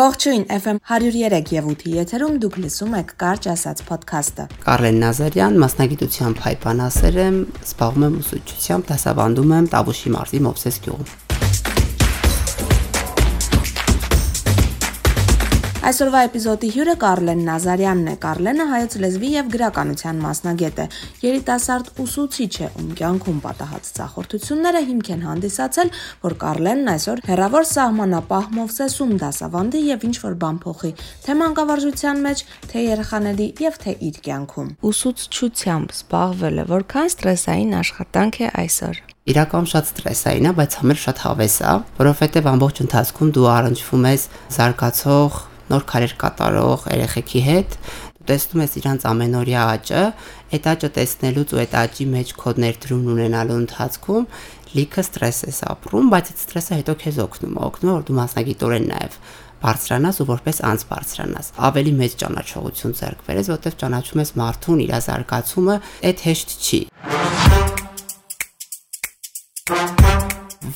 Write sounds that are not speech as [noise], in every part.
Ողջույն, FM 103 եւ 8-ի եթերում դուք լսում եք Կարճ ասած ոդքասթը։ Կարլեն Նազարյան, մասնագիտությամբ հայբանասեր եմ, զբաղվում եմ ուսուցչությամբ, դասավանդում եմ Տավուշի մարզի Մովսես գյուղում։ Այսօրվա էպիզոդի հյուրը Կարլեն Նազարյանն է։ Կարլենը հայոց լեզվի եւ գրականության մասնագետ է։ Երիտասարդ ուսուցիչ է, ում կյանքում պատահած ցախորտությունները հիմք են հանդիսացել, որ Կարլենն այսօր հերավոր սահմանապահ Մովսեսում դասավանդի եւ ինչ որ բան փոխի, թե մանկավարժության մեջ, թե երեխաների եւ թե իր կյանքում։ Ուսուցչությամբ զբաղվելը որքան ստրեսային աշխատանք է այսօր։ Իրական շատ ստրեսային է, բայց համեր շատ հավես է, որովհետև ամբողջ ընթացքում դու առնչվում ես զարգացող նոր քարեր կատարող երեխեքի հետ դու տեսնում ես իրանց ամենօրյա աճը, այդ աճը տեսնելուց ու այդ աճի մեջ քո ներդրումն ունենալու ընթացքում լիքը ստրես ես ապրում, բայց այդ ստրեսը հետո քեզ օգնում է, օգնում որ դու մասնագիտորեն նաև բարձրանաս ու որպես անց բարձրանաս։ Ավելի մեծ ճանաչողություն ձեռք բերես, որովհետև ճանաչում ես մարդուն, իր զարգացումը, այդ հեշտ չի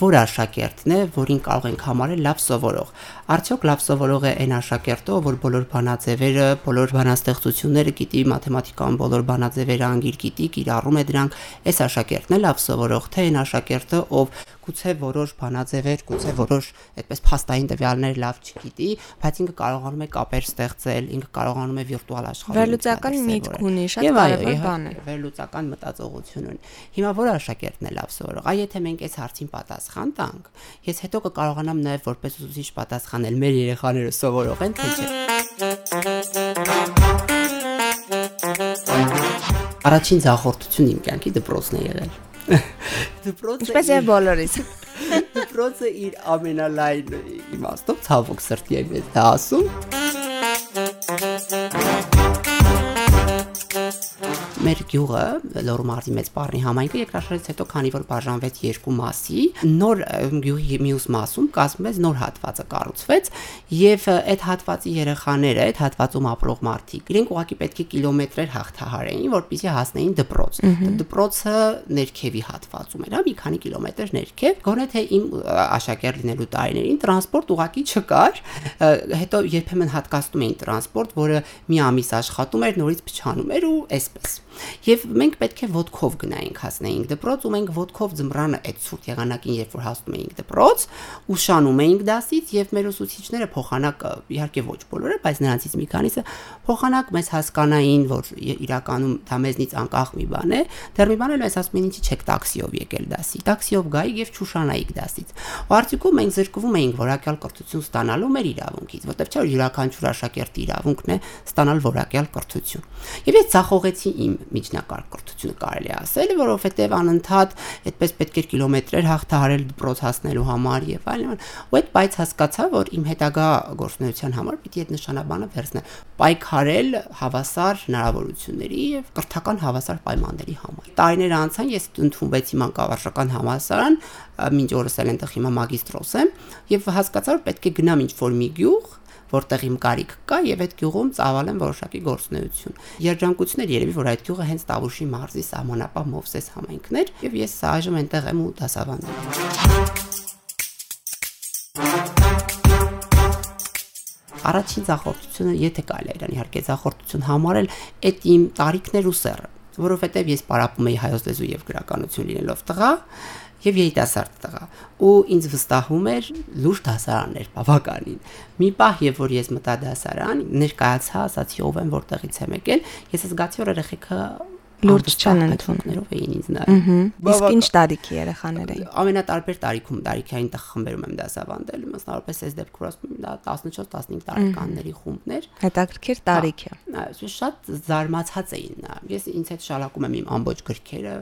որ աշակերտն է, որին կարող ենք համարել լավ սովորող։ Արդյոք լավ սովորող է այն աշակերտը, որ բոլոր բանաձևերը, բոլոր բանաստեղծությունները գիտի, մաթեմատիկան բոլոր բանաձևերը անգիր գիտի, կիրառում է դրանք։ Այս աշակերտն է լավ սովորող, թե այն աշակերտը, ով գուցե որոշ բանաձևեր, գուցե որոշ այդպես փաստային տվյալներ լավ չգիտի, բայց ինքը կարողանում է կապեր ստեղծել, ինքը կարողանում է վիրտուալ աշխարհում։ Վերլուծական միտք ունի, շատ կարևոր բան է։ Վերլուծական մտածողություն ունի։ Հիմա որ աշակերտն է լավ սովորող, այ եթե մենք այս հարցին պատասխան տանք, ես հետո կկարողանամ նաև որպես ուսուցիչ պատասխանել մեր երեխաները սովորող են թե չէ։ Առաջին զախորտություն իմ կյանքի դպրոցն է եղել [laughs] Դպրոցը Ինչպես է բոլորիս։ [laughs] Դպրոցը իր ամենալայն իմաստով ցավոք սրտի եմ դա ասում։ մեր գյուղը Լոռու մարզի մեծ բառնի համայնքը երկրաշարժից հետո քանի որ բաժանվեց երկու մասի, նոր գյուղի մյուս մասում կազմվեց նոր հատվածը կառուցվեց եւ այդ հատվածի երեխաները, այդ հատվածում ապրող մարդիկ, իրենք ուղղակի պետք է կիլոմետրեր հաղթահարեին, որպեսզի հասնեին դպրոց։ Դպրոցը ներքևի հատվածում էր, հա, մի քանի կիլոմետր ներքև, գոնե թե իմ աշակերտ լինելու տարիներին տրանսպորտ ուղղակի չկար, հետո երբեմն հատկացնում էին տրանսպորտ, որը մի ամիս աշխատում էր, նորից փչանում էր ու այսպես Եվ մենք պետք է ոդկով գնայինք հասնեինք դպրոց ու մենք ոդկով ձմռանը այդ ցուրտ եղանակին երբ որ հասնում էինք դպրոց, ուշանում էինք դասից եւ մեր ուսուցիչները փոխանակ իհարկե ոչ բոլորը, բայց նրանցից մի քանիսը փոխանակ մեզ հասկանային, որ իրականում դա մեզնից անկախ մի բան է, դեռ մի բան էլ այս ասում են ինչի չեք տաքսիով եկել դասի։ Տաքսիով գայի եւ չուշանայիք դասից։ Ու արդյունքում մենք զրկվում էինք որակյալ կրթություն ստանալու մեր իրավունքից, որտեղ չէ յուրաքանչյուր աշակերտի իրավունքն է ստանալ որակյալ կրթություն։ Եվ ես ցախողեցի իմ միջնակարգ կրթությունը կարելի է ասել, որովհետև անընդհատ այդպես պետք էր կիլոմետրեր հաղթահարել դպրոց հասնելու համար եւ այլն։ Ու այդ բայց հասկացա, որ իմ հետագա գործունեության համար պիտի այդ նշանաբանը վերցնել, պայքարել հավասար հնարավորությունների եւ կրթական հավասար պայմանների համար։ Տարիներ անցան, ես ընդունվեցի մանկավարժական համալսարան, մինչ օրս էլ այնտեղ հիմա մագիստրոս եմ եւ հասկացա, որ պետք է գնամ ինչ-որ մի գյուղ որտեղ իմ կարիք կա եւ այդ գյուղում ծավալեմ որոշակի գործունեություն։ Երջանկություններ երևի որ այդ գյուղը հենց Տավուշի մարզի սահմանապահ Մովսես համայնքն էր եւ ես այժմ այնտեղ եմ ու դասավանդում։ Առաջին ցախորտությունը, եթե կարելի է իրան իհարկե ցախորտություն համարել, այդ իմ տարիքներ ու սերը, որովհետև ես պարապում էի հայոց լեզու եւ գրականություն լինելով տղա, եւ երիտասարդ տղա ու ինձ վստահում էր լուրջ դասարաններ բավականին մի պահ երբ որ ես մտա դասարան ներկայացա ասացի ով եմ որտեղից եմ եկել ես զգացի որ երեխեքը լուրջ չեն ընդունում։ էին ինձ նայում։ Իսկ ինչ տարիքի երեխաներ էին։ Ամենատարբեր տարիքում, տարիքային տեղ խմբերում եմ դասավանդել, մասնավորապես այս դեպքում ասում դա 14-15 տարեկանների խումբներ։ Հետաքրքիր տարիք է։ Շատ զարմացած էին նա։ Ես ինձ հետ շալակում եմ իմ ամբողջ գրքերը,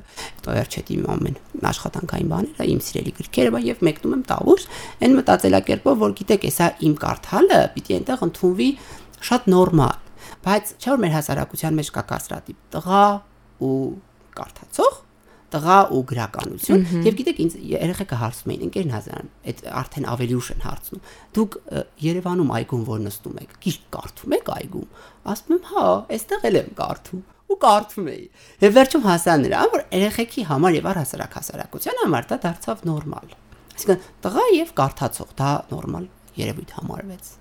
վերջետ իմ ամեն աշխատանքային բաները, իմ սիրելի գրքերը, եւ մեկնում եմ տավուշ, այն մտածելակերպով, որ գիտեք, հեսա իմ կարդալը պիտի այնտեղ ընդունվի շատ նորմալ բայց չէ որ մեր հասարակության մեջ կա կարծրատիպ տղա ու կարդացող տղա ու գրականություն եւ գիտեք ինձ երեխեքը հարցում էին ընկեր Նազարյան այդ արդեն ավելի ուշ են հարցնում դուք Երևանում այգում որ նստում եք գիրք կարդում եք այգում ասում եմ հա այստեղ էլ եմ կարդում ու կարդում էի եւ վերջում հասա նրան որ երեխեքի համար եւ առհասարակ հասարակության համար դա դարձավ նորմալ այսինքն տղա եւ կարդացող դա նորմալ երևույթ համարվեց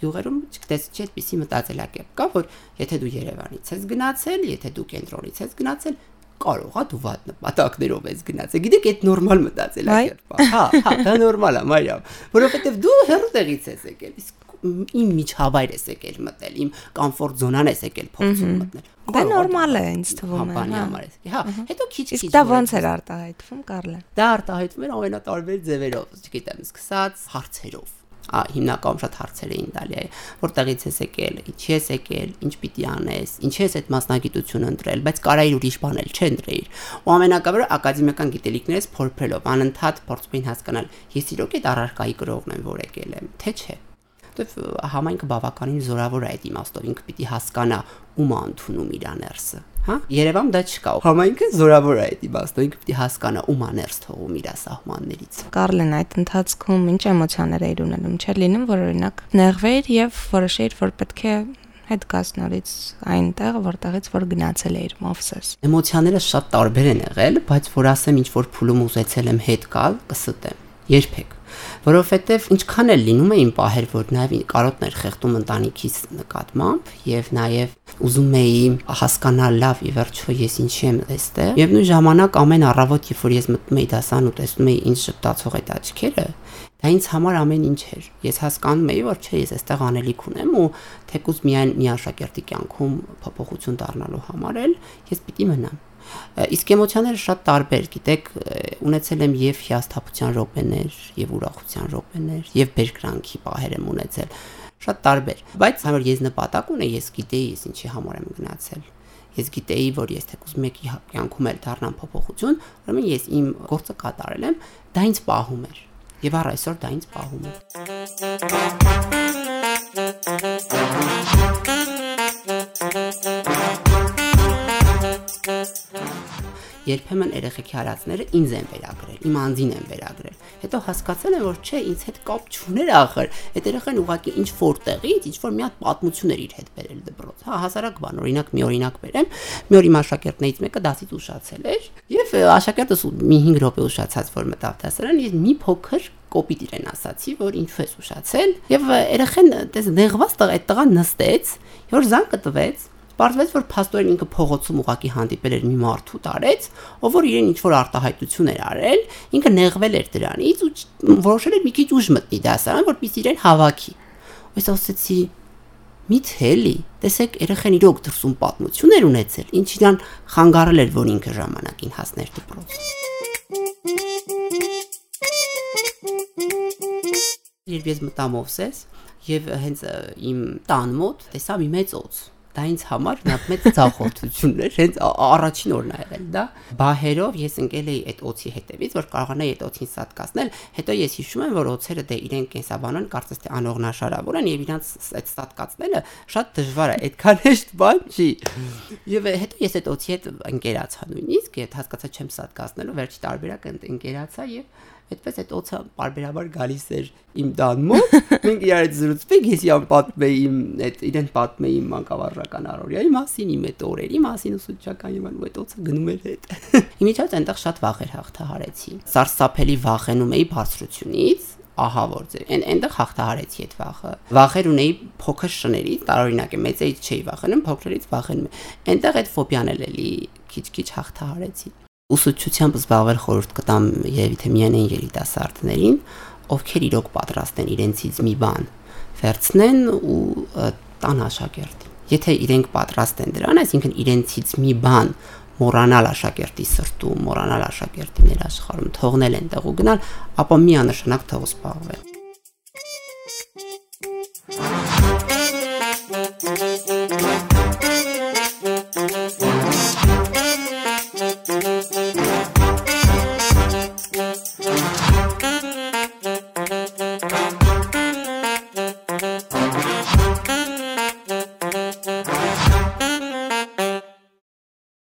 գյուղերում չգիտես չի այդպեսի մտածելակերպ կա, որ եթե դու Երևանից ես գնացել, եթե դու կենտրոնից ես գնացել, կարող է դու վատ նպատակներով ես գնացել։ Գիտեք, այդ նորմալ մտածելակերպ է։ Հա, հա, դա նորմալ է, Մարիամ, որովհետև դու հեռու տեղից ես եկել, իսկ իմ միջավայր ես եկել մտել, իմ կոմֆորտ զոնան ես եկել փոխում մտնել։ Դա նորմալ է ինձ թվում է։ Հա, համար է։ Հա, հետո քիչ-քիչ։ Իսկ դա ոնց էր արտահայտվում, Կարլը։ Դա արտահայտվում էր ամենատարբեր ձևերով, չգիտեմ, սկսած հարցերով հիմնական շատ հարցեր էին տալի, որտեղից ես եկել, ինչ ես եկել, ինչ պիտի անես, ինչ ես այդ մասնագիտությունը ընտրել, բայց կարայր ուրիշ բան էլ չընտրեիր։ Ու ամենակարևորը ակադեմիական գիտելիքներս փորփրելով անընդհատ փորձում էին հասկանալ, ես իրոք այդ առարկայի գրողն եմ, որ եկել եմ, թե չէ որովհետև համայնքը բավականին զորավոր է այդ իմաստով, ինքը պիտի հասկանա ում է ընդունում իր աներսը, հա? Երևանում դա չկա։ Համայնքը զորավոր է այդ իմաստով, ինքը պիտի հասկանա ում աներս թողում իր սահմաններից։ Կարլեն այդ ընթացքում ինչ էմոցիաներ էր ունենում, չէ՞ լինում, որ օրինակ նեղվեր եւ որոշեիր, որ պետք է հետ գասնորից այնտեղ, որտեղից որ գնացել էիր Մովսես։ Էմոցիաները շատ տարբեր են եղել, բայց որ ասեմ ինչ որ փուլում ուզեցել եմ հետ գալ, կստեմ։ Երբեք որովհետև ինչքան էլ լինում էին պահեր, որ նաև կարոտներ խեղդում ընտանիքիս նկատմամբ եւ նաև ուզում էի հասկանալ լավ ի վերջո ես ինչի եմ այստեղ եւ նույն ժամանակ ամեն առավոտ երբ որ ես մտնում էի դասան ու տեսնում էի ինչ շփտացող այդ աչքերը դա ինձ համար ամեն ինչ էր ես հասկանում էի որ չէ ես այստեղ անելիք ունեմ ու թեկուզ միայն մի աշակերտի կյանքում փոփոխություն դառնալու համար էլ ես պիտի մնամ Իսկ էմոցիաները շատ տարբեր, գիտեք, ունեցել եմ եւ հիասթափության րոպեներ, եւ ուրախության րոպեներ, եւ բերկրանքի պահեր եմ ունեցել շատ տարբեր բայց համար ես նպատակ ունեի ես գիտեի ես ինչի համար եմ գնացել ես գիտեի որ ես թեկուզ մեկի կյանքում էլ դառնամ փոփոխություն ուրեմն ես իմ գործը կատարել եմ դա ինձ պահում էր եւ առ այսօր դա ինձ պահում է երբեմն երեխեքի հարածները ինձ են վերագրել, իմ անձին են վերագրել։ Հետո հասկացել եմ, որ չէ, ինձ հետ կապ չուներ ախր։ Այդ երեխան ուղակի ինչ որտեղից, ինչ որ մի հատ պատմություն էր իր հետ բերել դպրոց։ Հա, հասարակ բան, օրինակ մի օրինակ բերեմ, մի օր իմ աշակերտներից մեկը դասից ուշացել էր, եւ աշակերտս մի 5 րոպե ուշացած որ մտավ դասարան, ես մի փոքր կոպիտ իրեն ասացի, որ ինչու ես ուշացել, եւ երեխեն դες նեղված տղա այդ տղան նստեց, որ զանգը տվեց, Պարզվեց, որ փաստորեն ինքը փողոցում ուղակի հանդիպել էր մի մարդու տարեց, ով որ իրեն ինչ-որ արտահայտություն էր արել, ինքը նեղվել էր դրանից ու որոշել էր մի քիչ ուժ մտնի դասարան, որպեսզի իրեն հավաքի։ Ես ասացի, միթե էլի, տեսեք, երեխեն իրոք դրսում պատմություն էր ունեցել, ինչ իրան խանգարել էր, որ ինքը ժամանակին հասներ դպրոց։ Երբ ես մտա Մովսես եւ հենց իմ տան մոտ տեսա մի մեծ օծ դա ինձ համար նա մեծ ցախորտություն էր, հենց առաջին օրն ա եղել դա։ Բահերով ես ընկել էի այդ օծի հետևից, որ կարողանայի այդ օծին սատկացնել, հետո ես հիշում եմ, որ օծերը դե իրեն կենսաբանոն կարծես թե անողնաշարավոր են եւ իրանց այդ սատկացնելը շատ դժվար է, այդքան հեշտ բան չի։ Եվ հետո ես այդ օծի հետ ընկերացա նույնիսկ, այդ հասկացա չեմ սատկացնելու, վերջի տարբերակը ընկերացա եւ Այդպես այդ օծը բարբերաբար գալիս էր իմ դան մոտ։ Մենք իրար հետ զրուցվենք, ես իրան պատմեի իմ այդ իրեն պատմեի իմ մանկավարժական առօրյայի մասին, իմ այդ օրերի մասին ուսուցչական եւ ու այդ օծը գնում էր հետ։ [laughs] Իմիջիայլոց այնտեղ շատ վախեր հաղթահարեցի։ Սարսափելի վախենում էի բարձրությունից, ահա որ ձեր այն այնտեղ հաղթահարեցի այդ վախը վախեր ունեի փոքր շներից տարօրինակ է մեծերից չէի վախենում փոքրերից վախենում այնտեղ այդ ֆոբիան էլ էլի քիչ-քիչ հաղթահարեցի ուսուցչությամբ զբաղվել խորհուրդ կտամ եւ թե միայն այն երիտասարդներին, ովքեր իրոք պատրաստ են իրենցից մի բան վերցնեն ու տան աշակերտին։ Եթե իրենք պատրաստ են դրան, այսինքն իրենցից մի բան մոռանալ աշակերտի սրտում, մոռանալ աշակերտի ներաշխարում, թողնել այնտեղ ու գնալ, ապա միանշանակ թող զբաղվեն։